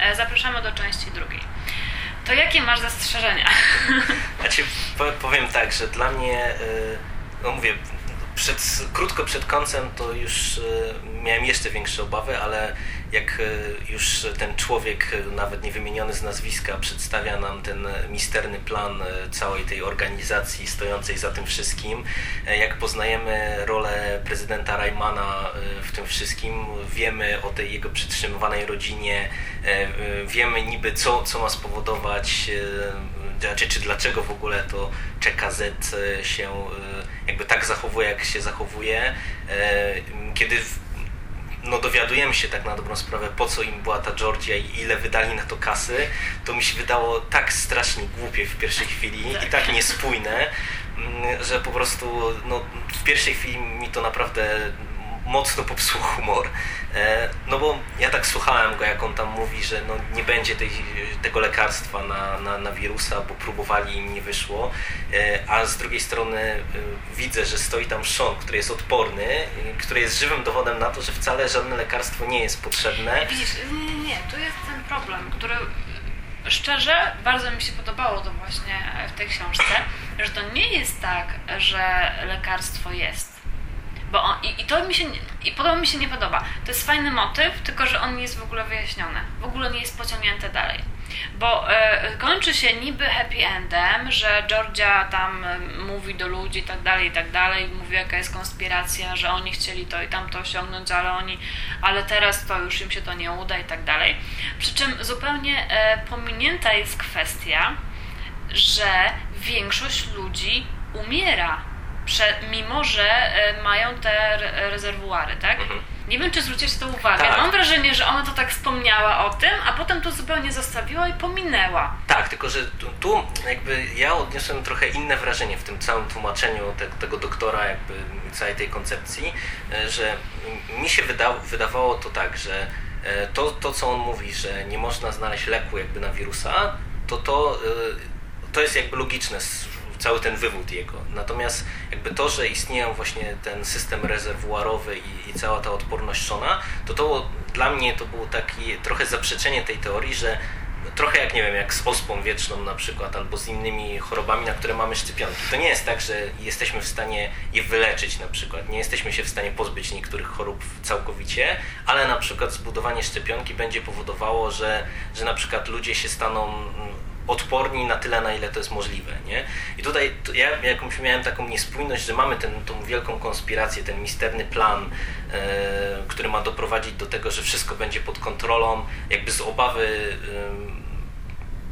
E, zapraszamy do części drugiej. To jakie masz zastrzeżenia? Znaczy, powiem tak, że dla mnie, e, no mówię, przed, krótko przed końcem to już e, miałem jeszcze większe obawy, ale jak e, już ten człowiek, e, nawet niewymieniony z nazwiska, przedstawia nam ten misterny plan całej tej organizacji stojącej za tym wszystkim, jak poznajemy rolę prezydenta Rajmana w tym wszystkim, wiemy o tej jego przetrzymywanej rodzinie, wiemy niby co, co ma spowodować znaczy, czy dlaczego w ogóle to CKZ się jakby tak zachowuje, jak się zachowuje, e, kiedy no dowiadujemy się tak na dobrą sprawę, po co im była ta Georgia i ile wydali na to kasy, to mi się wydało tak strasznie głupie w pierwszej chwili i tak niespójne, mm, że po prostu no, w pierwszej chwili mi to naprawdę mocno popsuł humor. E, no bo ja tak słuchałem go, jak on tam mówi, że no nie będzie tej, tego lekarstwa na, na, na wirusa, bo próbowali im nie wyszło, e, a z drugiej strony e, widzę, że stoi tam Sean, który jest odporny, który jest żywym dowodem na to, że wcale żadne lekarstwo nie jest potrzebne. Widzisz, nie, nie, tu jest ten problem, który szczerze bardzo mi się podobało to właśnie w tej książce, że to nie jest tak, że lekarstwo jest bo on, i, i, to mi się, i podoba mi się nie podoba. To jest fajny motyw, tylko że on nie jest w ogóle wyjaśniony. W ogóle nie jest pociągnięty dalej. Bo e, kończy się niby happy endem, że Georgia tam e, mówi do ludzi i tak dalej, i tak dalej, mówi jaka jest konspiracja, że oni chcieli to i tamto osiągnąć, ale oni, ale teraz to już im się to nie uda i tak dalej. Przy czym zupełnie e, pominięta jest kwestia, że większość ludzi umiera mimo że e, mają te rezerwuary, tak? Mhm. Nie wiem, czy zwróciłeś to uwagę. Tak. Mam wrażenie, że ona to tak wspomniała o tym, a potem to zupełnie zostawiła i pominęła. Tak, tylko że tu, tu jakby ja odniosłem trochę inne wrażenie w tym całym tłumaczeniu te, tego doktora, jakby całej tej koncepcji, e, że mi się wyda, wydawało to tak, że e, to, to, co on mówi, że nie można znaleźć leku jakby na wirusa, to to, to jest jakby logiczne cały ten wywód jego. Natomiast jakby to, że istnieją właśnie ten system rezerwuarowy i, i cała ta odporność Shona, to to dla mnie to było takie trochę zaprzeczenie tej teorii, że trochę jak nie wiem, jak z ospą wieczną na przykład, albo z innymi chorobami, na które mamy szczepionki. To nie jest tak, że jesteśmy w stanie je wyleczyć na przykład. Nie jesteśmy się w stanie pozbyć niektórych chorób całkowicie, ale na przykład zbudowanie szczepionki będzie powodowało, że, że na przykład ludzie się staną mm, odporni na tyle, na ile to jest możliwe. Nie? I tutaj ja jakąś miałem taką niespójność, że mamy ten, tą wielką konspirację, ten misterny plan, e, który ma doprowadzić do tego, że wszystko będzie pod kontrolą, jakby z obawy e,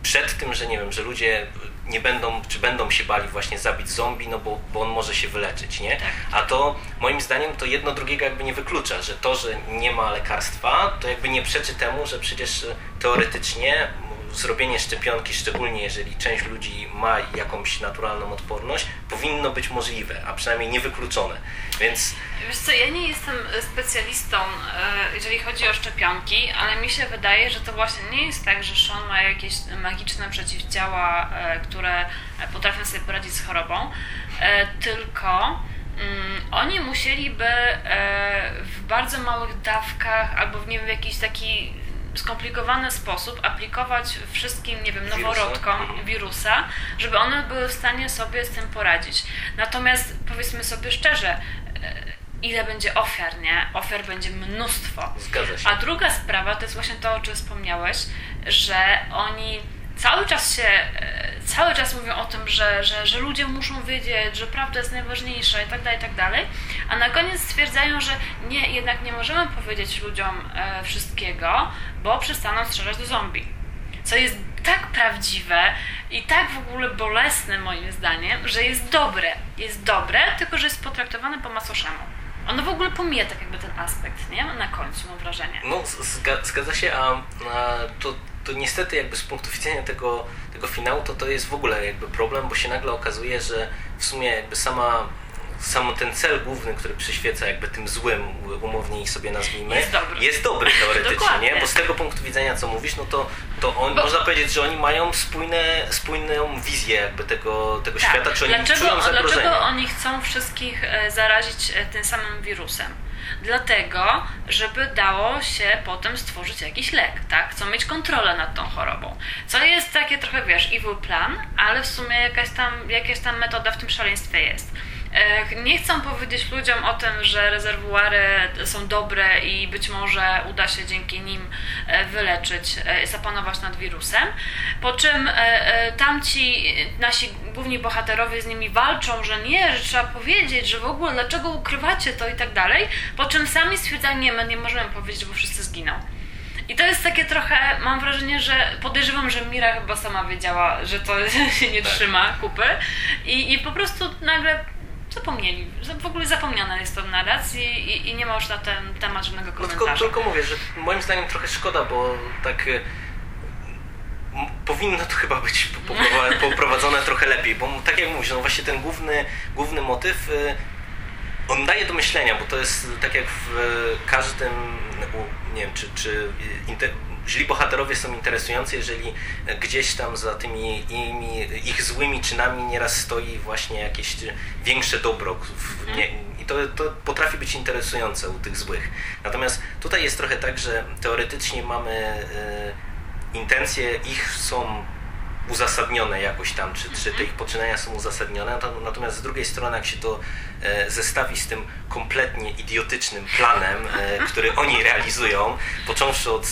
przed tym, że nie wiem, że ludzie nie będą, czy będą się bali właśnie zabić zombie, no bo, bo on może się wyleczyć, nie? Tak. A to moim zdaniem to jedno drugiego jakby nie wyklucza, że to, że nie ma lekarstwa, to jakby nie przeczy temu, że przecież teoretycznie zrobienie szczepionki, szczególnie jeżeli część ludzi ma jakąś naturalną odporność, powinno być możliwe, a przynajmniej niewykluczone. Więc... Wiesz co, ja nie jestem specjalistą, e, jeżeli chodzi o szczepionki, ale mi się wydaje, że to właśnie nie jest tak, że Sean ma jakieś magiczne przeciwciała, e, które potrafią sobie poradzić z chorobą, e, tylko mm, oni musieliby w bardzo małych dawkach albo w nie wiem, jakiś taki skomplikowany sposób aplikować wszystkim, nie wiem, noworodkom wirusa. wirusa, żeby one były w stanie sobie z tym poradzić. Natomiast powiedzmy sobie szczerze, e, ile będzie ofiar, nie? Ofiar będzie mnóstwo. Zgadza się. A druga sprawa to jest właśnie to, o czym wspomniałeś, że oni cały czas się, e, cały czas mówią o tym, że, że, że ludzie muszą wiedzieć, że prawda jest najważniejsza i tak dalej, i tak dalej, a na koniec stwierdzają, że nie, jednak nie możemy powiedzieć ludziom e, wszystkiego, bo przestaną strzelać do zombie. Co jest tak prawdziwe i tak w ogóle bolesne moim zdaniem, że jest dobre. Jest dobre, tylko że jest potraktowane po masoszemu. Ono w ogóle pomija tak jakby ten aspekt, nie? Na końcu mam wrażenie. No, zgadza się, a, a to to niestety jakby z punktu widzenia tego, tego finału to to jest w ogóle jakby problem, bo się nagle okazuje, że w sumie jakby sama sam ten cel główny, który przyświeca jakby tym złym, umownie ich sobie nazwijmy, jest dobry, jest dobry teoretycznie, nie? bo z tego punktu widzenia, co mówisz, no to, to on, bo... można powiedzieć, że oni mają spójne, spójną wizję jakby tego, tego tak. świata, czy oni dlaczego, czują Dlaczego oni chcą wszystkich e, zarazić e, tym samym wirusem? Dlatego, żeby dało się potem stworzyć jakiś lek, tak? Chcą mieć kontrolę nad tą chorobą. Co jest takie trochę, wiesz, evil plan, ale w sumie jakaś tam, jakaś tam metoda w tym szaleństwie jest. E, nie chcą powiedzieć ludziom o tym, że rezerwuary są dobre i być może uda się dzięki nim e, wyleczyć, e, zapanować nad wirusem. Po czym tamci nasi główni bohaterowie z nimi walczą, że nie, że trzeba powiedzieć, że w ogóle dlaczego ukrywacie to i tak dalej. Po czym sami stwierdzają, nie, my nie możemy powiedzieć, bo wszyscy zginą. I to jest takie trochę, mam wrażenie, że podejrzewam, że Mira chyba sama wiedziała, że to się nie tak. trzyma kupy i, i po prostu nagle zapomnieli. W ogóle zapomniana jest to w narracji i, i nie ma już na ten temat żadnego komentarza. No tylko, tylko mówię, że moim zdaniem trochę szkoda, bo tak y, powinno to chyba być poprowadzone trochę lepiej, bo tak jak mówisz, no właśnie ten główny, główny motyw y, on daje do myślenia, bo to jest tak jak w każdym, nie wiem, czy, czy źli bohaterowie są interesujący, jeżeli gdzieś tam za tymi ich złymi czynami nieraz stoi właśnie jakieś większe dobro. Mhm. I to, to potrafi być interesujące u tych złych. Natomiast tutaj jest trochę tak, że teoretycznie mamy y, intencje ich są uzasadnione jakoś tam, czy, czy te ich poczynania są uzasadnione. Natomiast z drugiej strony, jak się to e, zestawi z tym kompletnie idiotycznym planem, e, który oni realizują, począwszy od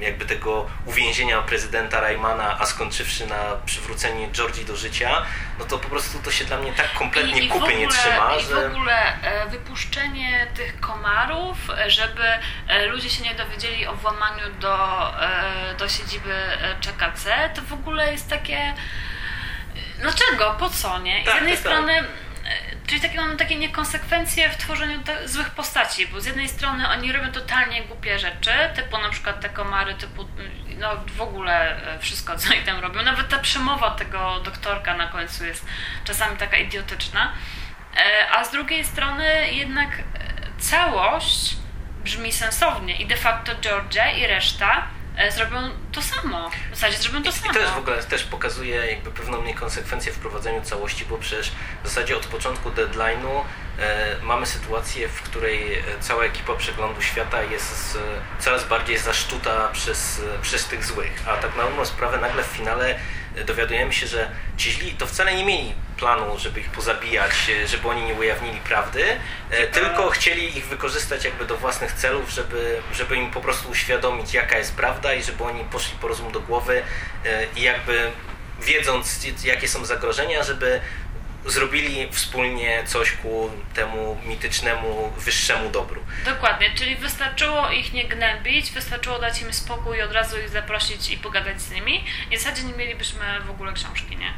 e, jakby tego uwięzienia prezydenta Raymana, a skończywszy na przywróceniu Georgii do życia, no to po prostu to się dla mnie tak kompletnie I, kupy i ogóle, nie trzyma, i że... w ogóle wypuszczenie tych komarów, żeby ludzie się nie dowiedzieli o włamaniu do, do siedziby CZKC, to w ogóle ogóle jest takie. Dlaczego? Po co, nie? I tak, z jednej tak, strony. Tak. Czyli takie mamy takie niekonsekwencje w tworzeniu złych postaci, bo z jednej strony oni robią totalnie głupie rzeczy, typu na przykład te komary, typu no w ogóle e, wszystko, co oni tam robią. Nawet ta przemowa tego doktorka na końcu jest czasami taka idiotyczna. E, a z drugiej strony jednak całość brzmi sensownie i de facto Georgia i reszta E, zrobią to samo. W zasadzie zrobią to I, samo. I to jest w ogóle też pokazuje jakby pewną niekonsekwencję w prowadzeniu całości, bo przecież w zasadzie od początku deadline'u e, mamy sytuację, w której e, cała ekipa przeglądu świata jest e, coraz bardziej zaszczuta przez, przez tych złych. A tak na dobrą sprawę nagle w finale dowiadujemy się, że ci źli to wcale nie mieli planu, żeby ich pozabijać, e, żeby oni nie ujawnili prawdy, e, tylko chcieli ich wykorzystać jakby do własnych celów, żeby, żeby im po prostu uświadomić, jaka jest prawda i żeby oni poszli po rozum do głowy e, i jakby wiedząc, jakie są zagrożenia, żeby zrobili wspólnie coś ku temu mitycznemu, wyższemu dobru. Dokładnie, czyli wystarczyło ich nie gnębić, wystarczyło dać im spokój i od razu ich zaprosić i pogadać z nimi w zasadzie nie mielibyśmy w ogóle książki, nie?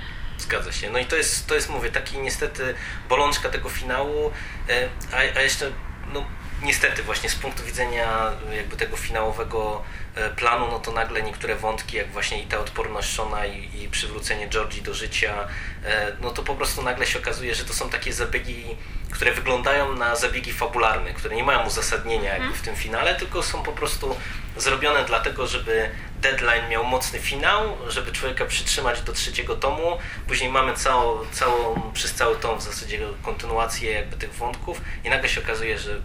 Zgadza się. No i to jest, to jest mówię, taki niestety bolączka tego finału, e, a, a jeszcze, no niestety właśnie z punktu widzenia jakby tego finałowego e, planu, no to nagle niektóre wątki, jak właśnie i ta odporność Shona i, i przywrócenie Georgii do życia, e, no to po prostu nagle się okazuje, że to są takie zabiegi, które wyglądają na zabiegi fabularne, które nie mają uzasadnienia jakby w tym finale, tylko są po prostu zrobione dlatego, żeby deadline miał mocny finał, żeby człowieka przytrzymać do trzeciego tomu. Później mamy całą, całą, przez cały tom w zasadzie kontynuację jakby tych wątków i nagle się okazuje, że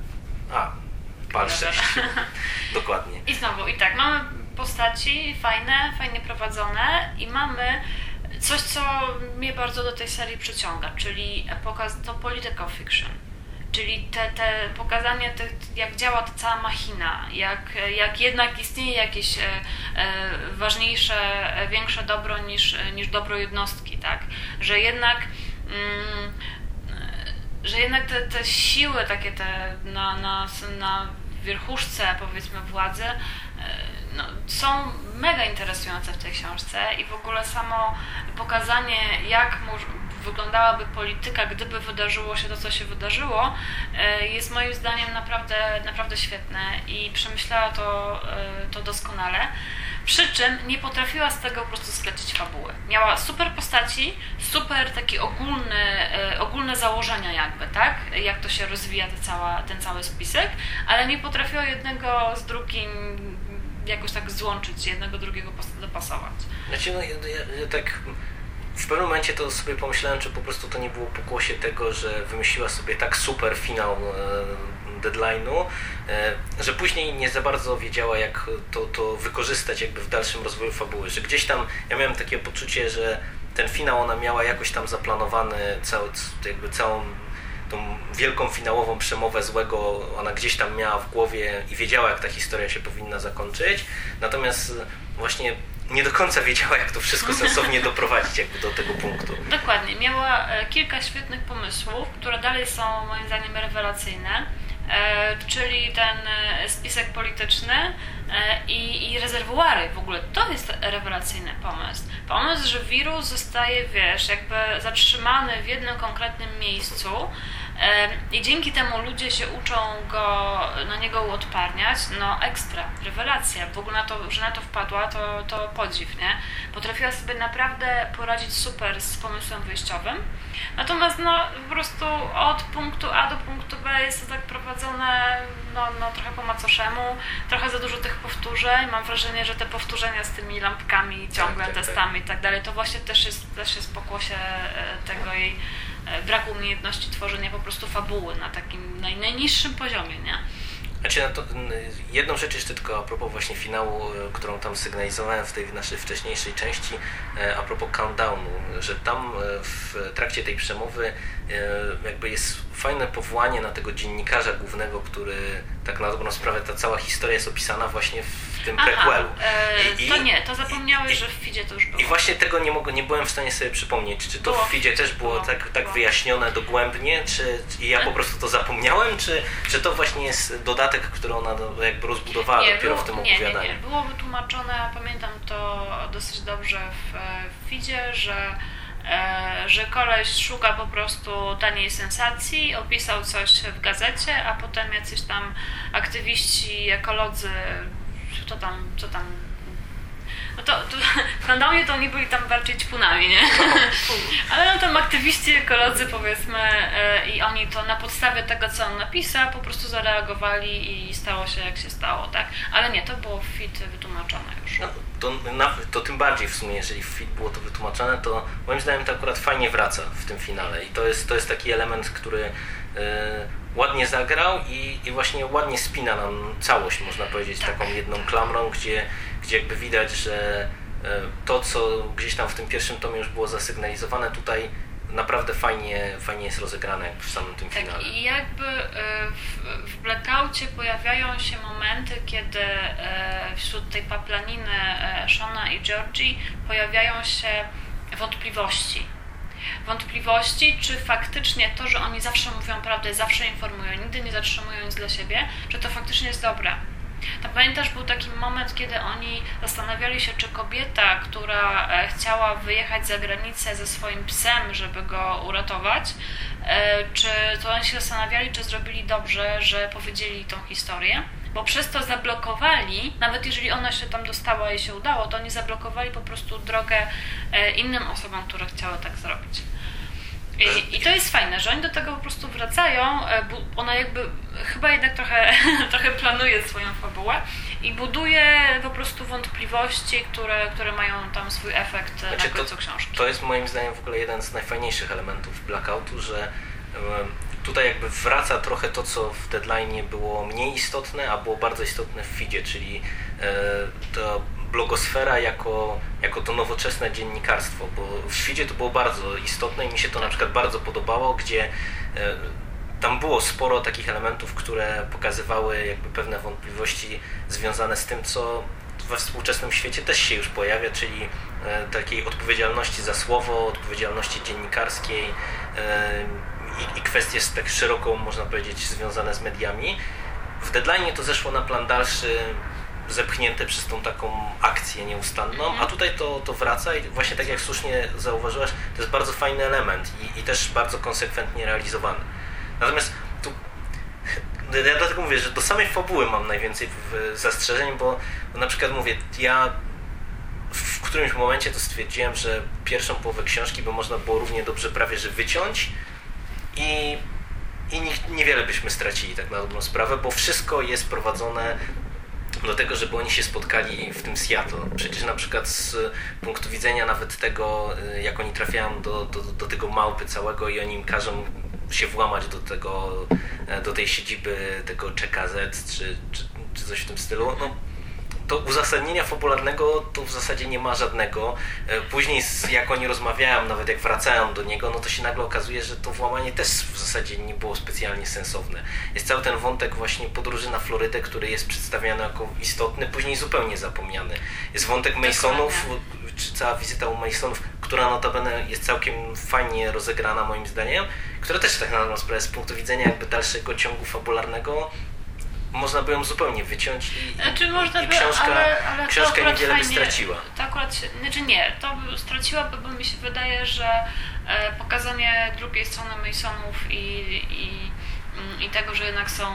a, pal 6. Dokładnie. I znowu, i tak, mamy postaci fajne, fajnie prowadzone i mamy coś, co mnie bardzo do tej serii przyciąga, czyli pokaz to political fiction Czyli te, te pokazanie, jak działa ta cała machina, jak, jak jednak istnieje jakieś e, e, ważniejsze, e, większe dobro niż, niż dobro jednostki, tak? Że jednak, mm, że jednak te, te siły takie te na, na, na wierchuszce powiedzmy władzy no, są mega interesujące w tej książce i w ogóle samo pokazanie, jak wyglądałaby polityka, gdyby wydarzyło się to, co się wydarzyło, e, jest moim zdaniem naprawdę, naprawdę świetne i przemyślała to, e, to doskonale. Przy czym nie potrafiła z tego po prostu sklecić fabuły. Miała super postaci, super taki ogólny, e, ogólne założenia jakby, tak? Jak to się rozwija ta cała, ten cały spisek, ale nie potrafiła jednego z drugim jakoś tak złączyć, jednego drugiego dopasować. Znaczy, no, ja, ja, ja tak w pewnym momencie to sobie pomyślałem, czy po prostu to nie było pokłosie tego, że wymyśliła sobie tak super finał deadline'u, że później nie za bardzo wiedziała, jak to, to wykorzystać jakby w dalszym rozwoju fabuły, że gdzieś tam ja miałem takie poczucie, że ten finał ona miała jakoś tam zaplanowany, cały, jakby całą tą wielką finałową przemowę złego ona gdzieś tam miała w głowie i wiedziała, jak ta historia się powinna zakończyć. Natomiast właśnie nie do końca wiedziała, jak to wszystko sensownie doprowadzić jakby do tego punktu. Dokładnie. Miała e, kilka świetnych pomysłów, które dalej są moim zdaniem rewelacyjne. E, czyli ten e, spisek polityczny i, i rezerwuary. W ogóle to jest rewelacyjny pomysł. Pomysł, że wirus zostaje, wiesz, jakby zatrzymany w jednym konkretnym miejscu i dzięki temu ludzie się uczą go, na niego uodparniać, no ekstra, rewelacja. W ogóle na to, że na to wpadła, to, to podziw, nie? Potrafiła sobie naprawdę poradzić super z pomysłem wyjściowym. Natomiast no po prostu od punktu A do punktu B jest to tak prowadzone no, no trochę po macoszemu, trochę za dużo tych powtórzeń. Mam wrażenie, że te powtórzenia z tymi lampkami, ciągle tak, tak, testami tak. i tak dalej, to właśnie też jest, też jest pokłosie e, tego jej braku umiejętności tworzenia po prostu fabuły na takim naj, najniższym poziomie, nie? Znaczy, no to, jedną rzecz jeszcze tylko a propos właśnie finału, e, którą tam sygnalizowałem w tej naszej wcześniejszej części, e, a propos countdownu, że tam w trakcie tej przemowy jakby jest fajne powołanie na tego dziennikarza głównego, który tak na dobrą sprawę ta cała historia jest opisana właśnie w tym Aha, prequelu. E, I, to nie, to zapomniałeś, i, że w feedzie to już było. I właśnie tego nie, mogę, nie byłem w stanie sobie przypomnieć, czy to było, w feedzie też było, było tak, tak było. wyjaśnione dogłębnie, czy ja po prostu to zapomniałem, czy, czy to właśnie jest dodatek, który ona jakby rozbudowała nie, dopiero było, w tym nie, opowiadaniu. Nie, nie, było wytłumaczone, pamiętam to dosyć dobrze w, w feedzie, że E, że koleś szuka po prostu taniej sensacji, opisał coś w gazecie, a potem jacyś tam aktywiści, ekolodzy, co tam, co tam no to, to w to oni byli tam bardziej ćpunami, nie? Ale no tam aktywiści, ekolodzy powiedzmy e, i oni to na podstawie tego, co on napisał, po prostu zareagowali i stało się jak się stało, tak? Ale nie, to było w fit wytłumaczone już. No, to, na, to tym bardziej w sumie, jeżeli w fit było to wytłumaczone, to moim zdaniem to akurat fajnie wraca w tym finale i to jest, to jest taki element, który yy, ładnie zagrał i, i właśnie ładnie spina nam całość, można powiedzieć, tak. taką jedną klamrą, gdzie gdzie jakby widać, że e, to, co gdzieś tam w tym pierwszym tomie już było zasygnalizowane, tutaj naprawdę fajnie, fajnie jest rozegrane w samym tym tak, finale. I jakby e, w, w Blackoutie pojawiają się momenty, kiedy e, wśród tej paplaniny Shona i Georgie pojawiają się wątpliwości. Wątpliwości, czy faktycznie to, że oni zawsze mówią prawdę, zawsze informują, nigdy nie zatrzymują nic dla siebie, czy to faktycznie jest dobre. To pamiętasz, był taki moment, kiedy oni zastanawiali się, czy kobieta, która e, chciała wyjechać za granicę ze swoim psem, żeby go uratować, e, czy to oni się zastanawiali, czy zrobili dobrze, że powiedzieli tą historię, bo przez to zablokowali, nawet jeżeli ona się tam dostała i się udało, to oni zablokowali po prostu drogę e, innym osobom, które chciały tak zrobić. I, I, to jest fajne, że oni do tego po prostu wracają, e, ona jakby chyba jednak trochę, trochę planuje swoją fabułę i buduje po prostu wątpliwości, które, które mają tam swój efekt znaczy, na końcu to, książki. To jest moim zdaniem w ogóle jeden z najfajniejszych elementów Blackoutu, że tutaj jakby wraca trochę to, co w deadline było mniej istotne, a było bardzo istotne w feedzie, czyli e, to blogosfera jako, jako to nowoczesne dziennikarstwo, bo w świecie to było bardzo istotne i mi się to na przykład bardzo podobało, gdzie e, tam było sporo takich elementów, które pokazywały jakby pewne wątpliwości związane z tym, co we współczesnym świecie też się już pojawia, czyli e, takiej odpowiedzialności za słowo, odpowiedzialności dziennikarskiej kwestie tak szeroko, można powiedzieć, związane z mediami. W deadline to zeszło na plan dalszy zepchnięte przez tą taką akcję nieustanną, a mhm. tutaj to, to wraca i właśnie tak jak słusznie zauważyłaś, to jest bardzo fajny element i, i też bardzo konsekwentnie realizowany. Natomiast tu ja dlatego mówię, że do samej fabuły mam najwięcej zastrzeżeń, bo, bo na przykład mówię, ja w którymś momencie to stwierdziłem, że pierwszą połowę książki by można było równie dobrze prawie że wyciąć i, i niewiele byśmy stracili tak na dobrą sprawę, bo wszystko jest prowadzone do tego, żeby oni się spotkali w tym Seattle. Przecież na przykład z punktu widzenia nawet tego, y, jak oni trafiają do, do, do tego małpy całego i oni im każą się włamać do tego, e, do tej siedziby tego CKZ czy, czy, czy coś w tym stylu. No, to uzasadnienia fabularnego to w zasadzie nie ma żadnego. E, później jak oni rozmawiają, nawet jak wracają do niego, no to się nagle okazuje, że to włamanie też w zasadzie nie było specjalnie sensowne. Jest cały ten wątek właśnie podróży na Florydę, który jest przedstawiany jako istotny, później zupełnie zapomniany. Jest wątek Masonów, czy cała wizyta u Masonów, która notabene jest całkiem fajnie rozegrana moim zdaniem, która też tak na sprawę z punktu widzenia jakby dalszego ciągu fabularnego można by ją zupełnie wyciąć i, znaczy, można i książka, by, ale, ale książka niewiele fajnie, by straciła. To akurat, znaczy nie, to by straciłaby, bo mi się wydaje, że e, pokazanie drugiej strony Masonów i, i, mm, i tego, że jednak są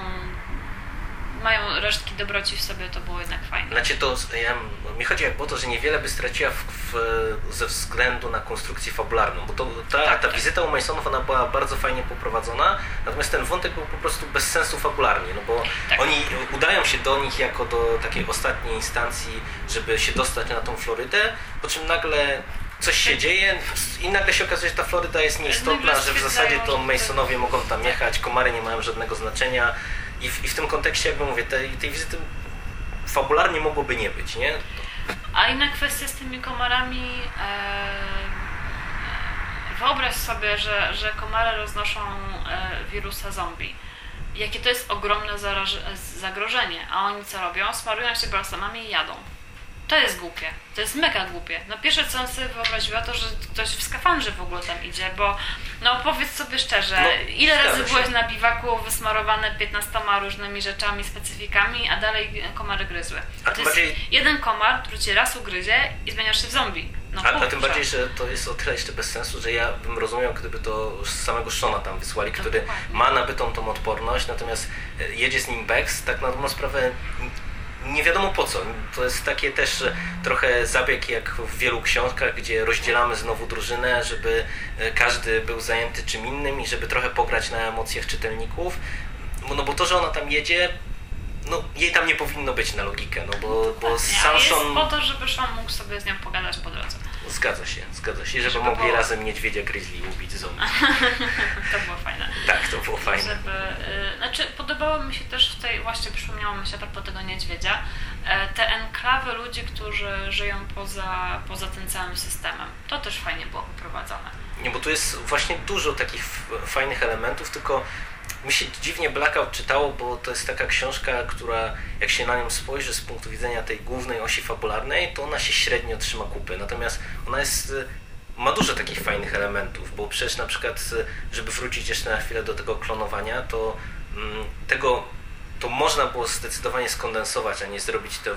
mają resztki dobroci w sobie, to było jednak fajne. Znaczy to, ja, mi chodzi o to, że niewiele by straciła w, w, ze względu na konstrukcję fabularną, bo to, ta, tak, ta tak. wizyta u Masonów, ona była bardzo fajnie poprowadzona, natomiast ten wątek był po prostu bez sensu fabularnie, no bo tak. oni udają się do nich jako do takiej ostatniej instancji, żeby się dostać na tą Florydę, po czym nagle coś się dzieje i nagle się okazuje, że ta Floryda jest nieistotna, że w zasadzie to Masonowie mogą tam jechać, komary nie mają żadnego znaczenia, i w, i w tym kontekście, jakby mówię, tej, tej wizyty fabularnie mogłoby nie być, nie? A inna kwestia z tymi komarami. E, wyobraź sobie, że, że komary roznoszą e, wirusa zombie. Jakie to jest ogromne zagrożenie. A oni co robią? Smarują się balsamami i jadą. To jest głupie. To jest mega głupie. No pierwsze co on sobie wyobraziła to, że ktoś w skafandrze w ogóle tam idzie, bo no powiedz sobie szczerze, no, ile razy byłeś na biwaku wysmarowane 15 różnymi rzeczami, specyfikami, a dalej komary gryzły. A to jest bardziej... jeden komar, który cię raz ugryzie i zmieniasz się w zombie. No, a, a tym bardziej, że to jest o tyle jeszcze bez sensu, że ja bym rozumiał, gdyby to z samego Shona tam wysłali, który ma nabytą tą odporność, natomiast e, jedzie z nim Bex, tak na dobrą sprawę nie wiadomo po co. To jest takie też trochę zabieg jak w wielu książkach, gdzie rozdzielamy znowu drużynę, żeby e, każdy był zajęty czym innym i żeby trochę pograć na emocjach czytelników. No bo to, że ona tam jedzie, no jej tam nie powinno być na logikę, no bo, bo sam Jest po to, żeby Sean mógł sobie z nią pogadać po drodze. Zgadza się, zgadza się, żeby, żeby mogli było... razem niedźwiedzia grizzly ubić zombie. to było fajne. Tak, to było fajne. Żeby, y, znaczy, podobało mi się też w tej, właśnie przypomniało mi się a propos tego niedźwiedzia, te enklawy ludzi, którzy żyją poza, poza tym całym systemem. To też fajnie było poprowadzone. Nie, bo tu jest właśnie dużo takich fajnych elementów, tylko mi się dziwnie Blackout czytało, bo to jest taka książka, która jak się na nią spojrzy z punktu widzenia tej głównej osi fabularnej, to ona się średnio trzyma kupy. Natomiast ona jest y, ma dużo takich fajnych elementów, bo przecież na przykład, y, żeby wrócić jeszcze na chwilę do tego klonowania, to mm, tego to można było zdecydowanie skondensować, a nie zrobić ten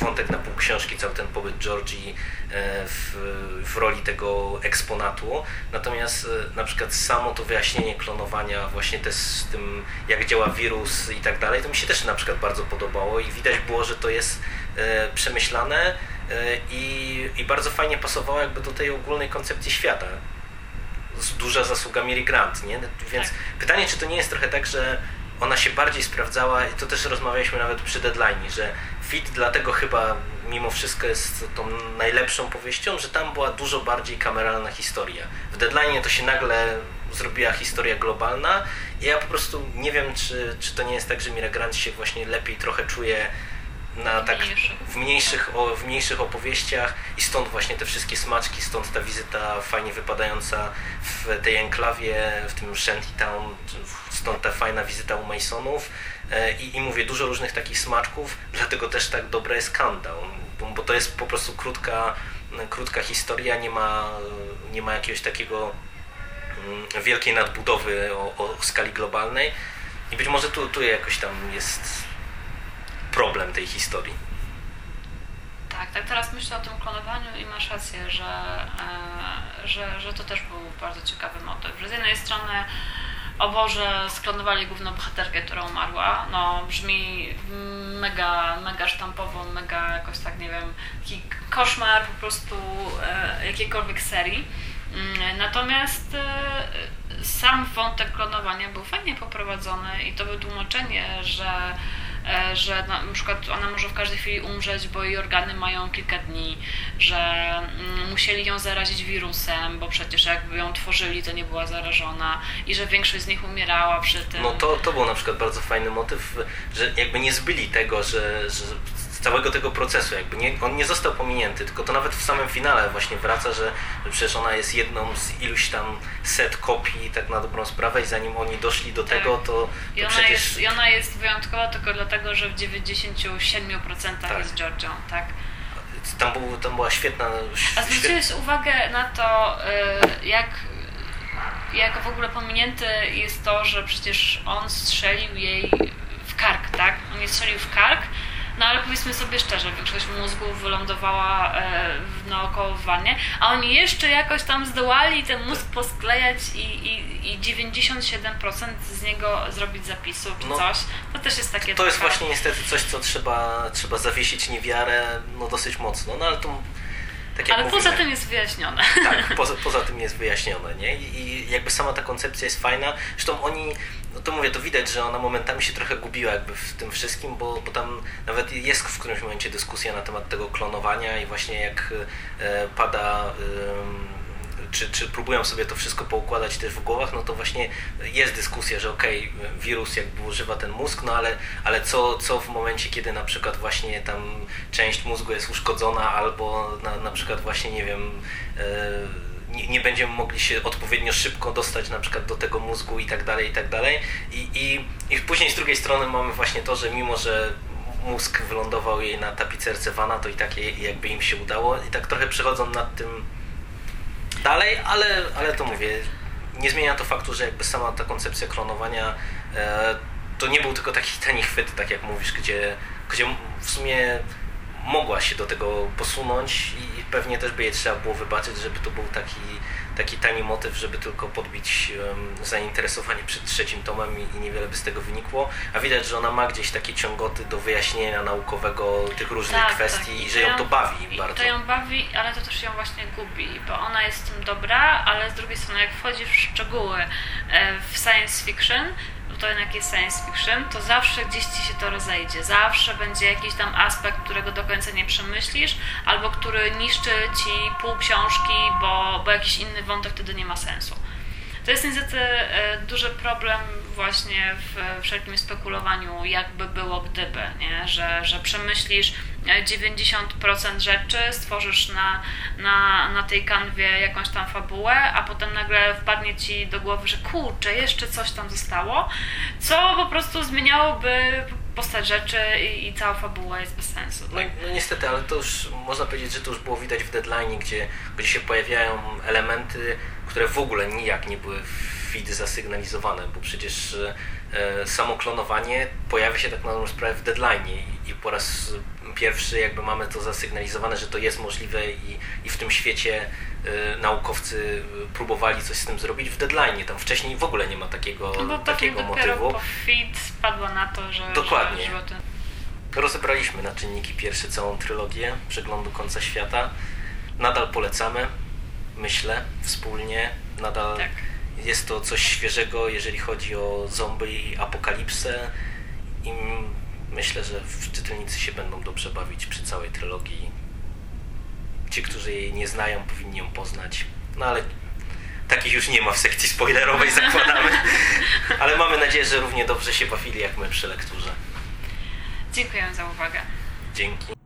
wątek na pół książki, cały ten pobyt Georgii e, w, w roli tego eksponatu. Natomiast e, na przykład samo to wyjaśnienie klonowania, właśnie też z tym, jak działa wirus i tak dalej, to mi się też na przykład bardzo podobało i widać było, że to jest e, przemyślane i, i bardzo fajnie pasowało jakby do tej ogólnej koncepcji świata duża zasługa Mary Grant, nie? Więc tak. pytanie, czy to nie jest trochę tak, że ona się bardziej sprawdzała i to też rozmawialiśmy nawet przy deadline, że Fit dlatego chyba mimo wszystko jest tą najlepszą powieścią, że tam była dużo bardziej kameralna historia. W deadline to się nagle zrobiła historia globalna i ja po prostu nie wiem, czy, czy to nie jest tak, że Mira Grant się właśnie lepiej trochę czuje na tak w mniejszych, o, w mniejszych opowieściach i stąd właśnie te wszystkie smaczki, stąd ta wizyta fajnie wypadająca w tej enklawie, w tym Shantytown, stąd ta fajna wizyta u Masonów e, i, i mówię, dużo różnych takich smaczków, dlatego też tak dobra jest Countdown, bo, bo to jest po prostu krótka, krótka historia, nie ma, nie ma jakiegoś takiego mm, wielkiej nadbudowy o, o skali globalnej i być może tu, tu jakoś tam jest problem tej historii. Tak, tak teraz myślę o tym klonowaniu i masz rację, że, e, że, że to też był bardzo ciekawy motyw. Że z jednej strony o Boże, sklonowali główną bohaterkę, która umarła. No, brzmi mega, mega sztampowo, mega jakoś tak, nie wiem, taki koszmar po prostu e, jakiejkolwiek serii. Mm, natomiast e, sam wątek klonowania był fajnie poprowadzony i to wytłumaczenie, że że na przykład ona może w każdej chwili umrzeć, bo jej organy mają kilka dni, że mm, musieli ją zarazić wirusem, bo przecież jakby ją tworzyli, to nie była zarażona i że większość z nich umierała przy tym. No to, to był na przykład bardzo fajny motyw, że jakby nie zbyli tego, że, że całego tego procesu, jakby nie, on nie został pominięty, tylko to nawet w samym finale właśnie wraca, że, że przecież ona jest jedną z iluś tam set kopii, tak na dobrą sprawę i zanim oni doszli do tego, to, to I ona, przecież... jest, I ona jest wyjątkowa tylko dlatego, że w 97% Tak. jest Georgią, tak? Tam, był, tam była świetna... A świet- zwróciłeś uwagę na to, y, jak, jak w ogóle pominięte jest to, że przecież on strzelił jej w kark, tak? On jej strzelił w kark, no ale powiedzmy sobie szczerze, większość mózgu wylądowała e, w- naokoło w wannie, a oni jeszcze jakoś tam zdołali ten mózg posklejać i, i, i 97% z niego zrobić zapisu czy No, coś. To też jest takie To jest właśnie niestety coś, co trzeba, trzeba zawiesić niewiarę no dosyć mocno, no ale to tak Ale mówimy, poza tym jest wyjaśnione. Tak, poza, poza tym jest wyjaśnione, nie? I, I jakby sama ta koncepcja jest fajna. Zresztą oni, no to mówię, to widać, że ona momentami się trochę gubiła jakby w tym wszystkim, bo, bo tam nawet jest w którymś momencie dyskusja na temat tego klonowania i właśnie jak e, pada... em, czy, czy próbują sobie to wszystko poukładać też w głowach, no to właśnie jest dyskusja, że okej, wirus jakby używa ten mózg, no ale, ale co, co w momencie, kiedy na przykład właśnie tam część mózgu jest uszkodzona albo na, na przykład właśnie, nie wiem, e, nie, nie będziemy mogli się odpowiednio szybko dostać na przykład do tego mózgu i tak dalej, i tak dalej. I, i, I później z drugiej strony mamy właśnie to, że mimo, że mózg wylądował jej na tapicerce Vana, to i tak jej- jakby im się udało i tak trochę przechodzą nad tym dalej, ale, ale to mówię, nie zmienia to faktu, że jakby sama ta koncepcja klonowania e, to nie był tylko taki tani chwyt, tak jak mówisz, gdzie, gdzie w sumie mogła się do tego posunąć i pewnie też by jej trzeba było wybaczyć, żeby to był taki, taki tani motyw, żeby tylko podbić zainteresowanie przed trzecim tomem i, niewiele by z tego wynikło, a widać, że ona ma gdzieś takie ciągoty do wyjaśnienia naukowego tych różnych Tak, kwestii tak. i że ją to bawi bardzo. To ją bawi, ale to też ją właśnie gubi, bo ona jest tym dobra, ale z drugiej strony jak wchodzisz w szczegóły e, w science fiction, to jednak jest science fiction, to zawsze gdzieś ci się to rozejdzie. Zawsze będzie jakiś tam aspekt, którego do końca nie przemyślisz, albo który niszczy ci pół książki, bo, bo jakiś inny wątek wtedy nie ma sensu. To jest niestety e, duży problem właśnie w wszelkim spekulowaniu, jakby było gdyby, nie? Że, że przemyślisz e, 90% rzeczy, stworzysz na, na, na tej kanwie jakąś tam fabułę, a potem nagle wpadnie ci do głowy, że kurczę, jeszcze coś tam zostało, co po prostu zmieniałoby postać rzeczy i, i cała fabuła jest bez sensu. No, Tak? no niestety, ale to już można powiedzieć, że to już było widać w deadline, gdzie, gdzie się pojawiają elementy, które w ogóle nijak nie były w feed zasygnalizowane, bo przecież e, samo klonowanie pojawia się tak na dobrą sprawę w deadline i, i po raz pierwszy jakby mamy to zasygnalizowane, że to jest możliwe i, i w tym świecie naukowcy próbowali coś z tym zrobić w deadline. Tam wcześniej w ogóle nie ma takiego, No takiego motywu. po feed spadła na to, że, Dokładnie. że, Rozebraliśmy na czynniki pierwsze całą trylogię Przeglądu Końca Świata. Nadal polecamy, myślę, wspólnie. Nadal Tak. jest to coś świeżego, jeżeli chodzi o zombie i apokalipsę. I myślę, że czytelnicy się będą dobrze bawić przy całej trylogii. Ci, którzy jej nie znają, powinni ją poznać. No ale takich już nie ma w sekcji spoilerowej, zakładamy. Ale mamy nadzieję, że równie dobrze się bawili jak my przy lekturze. Dziękuję za uwagę. Dzięki.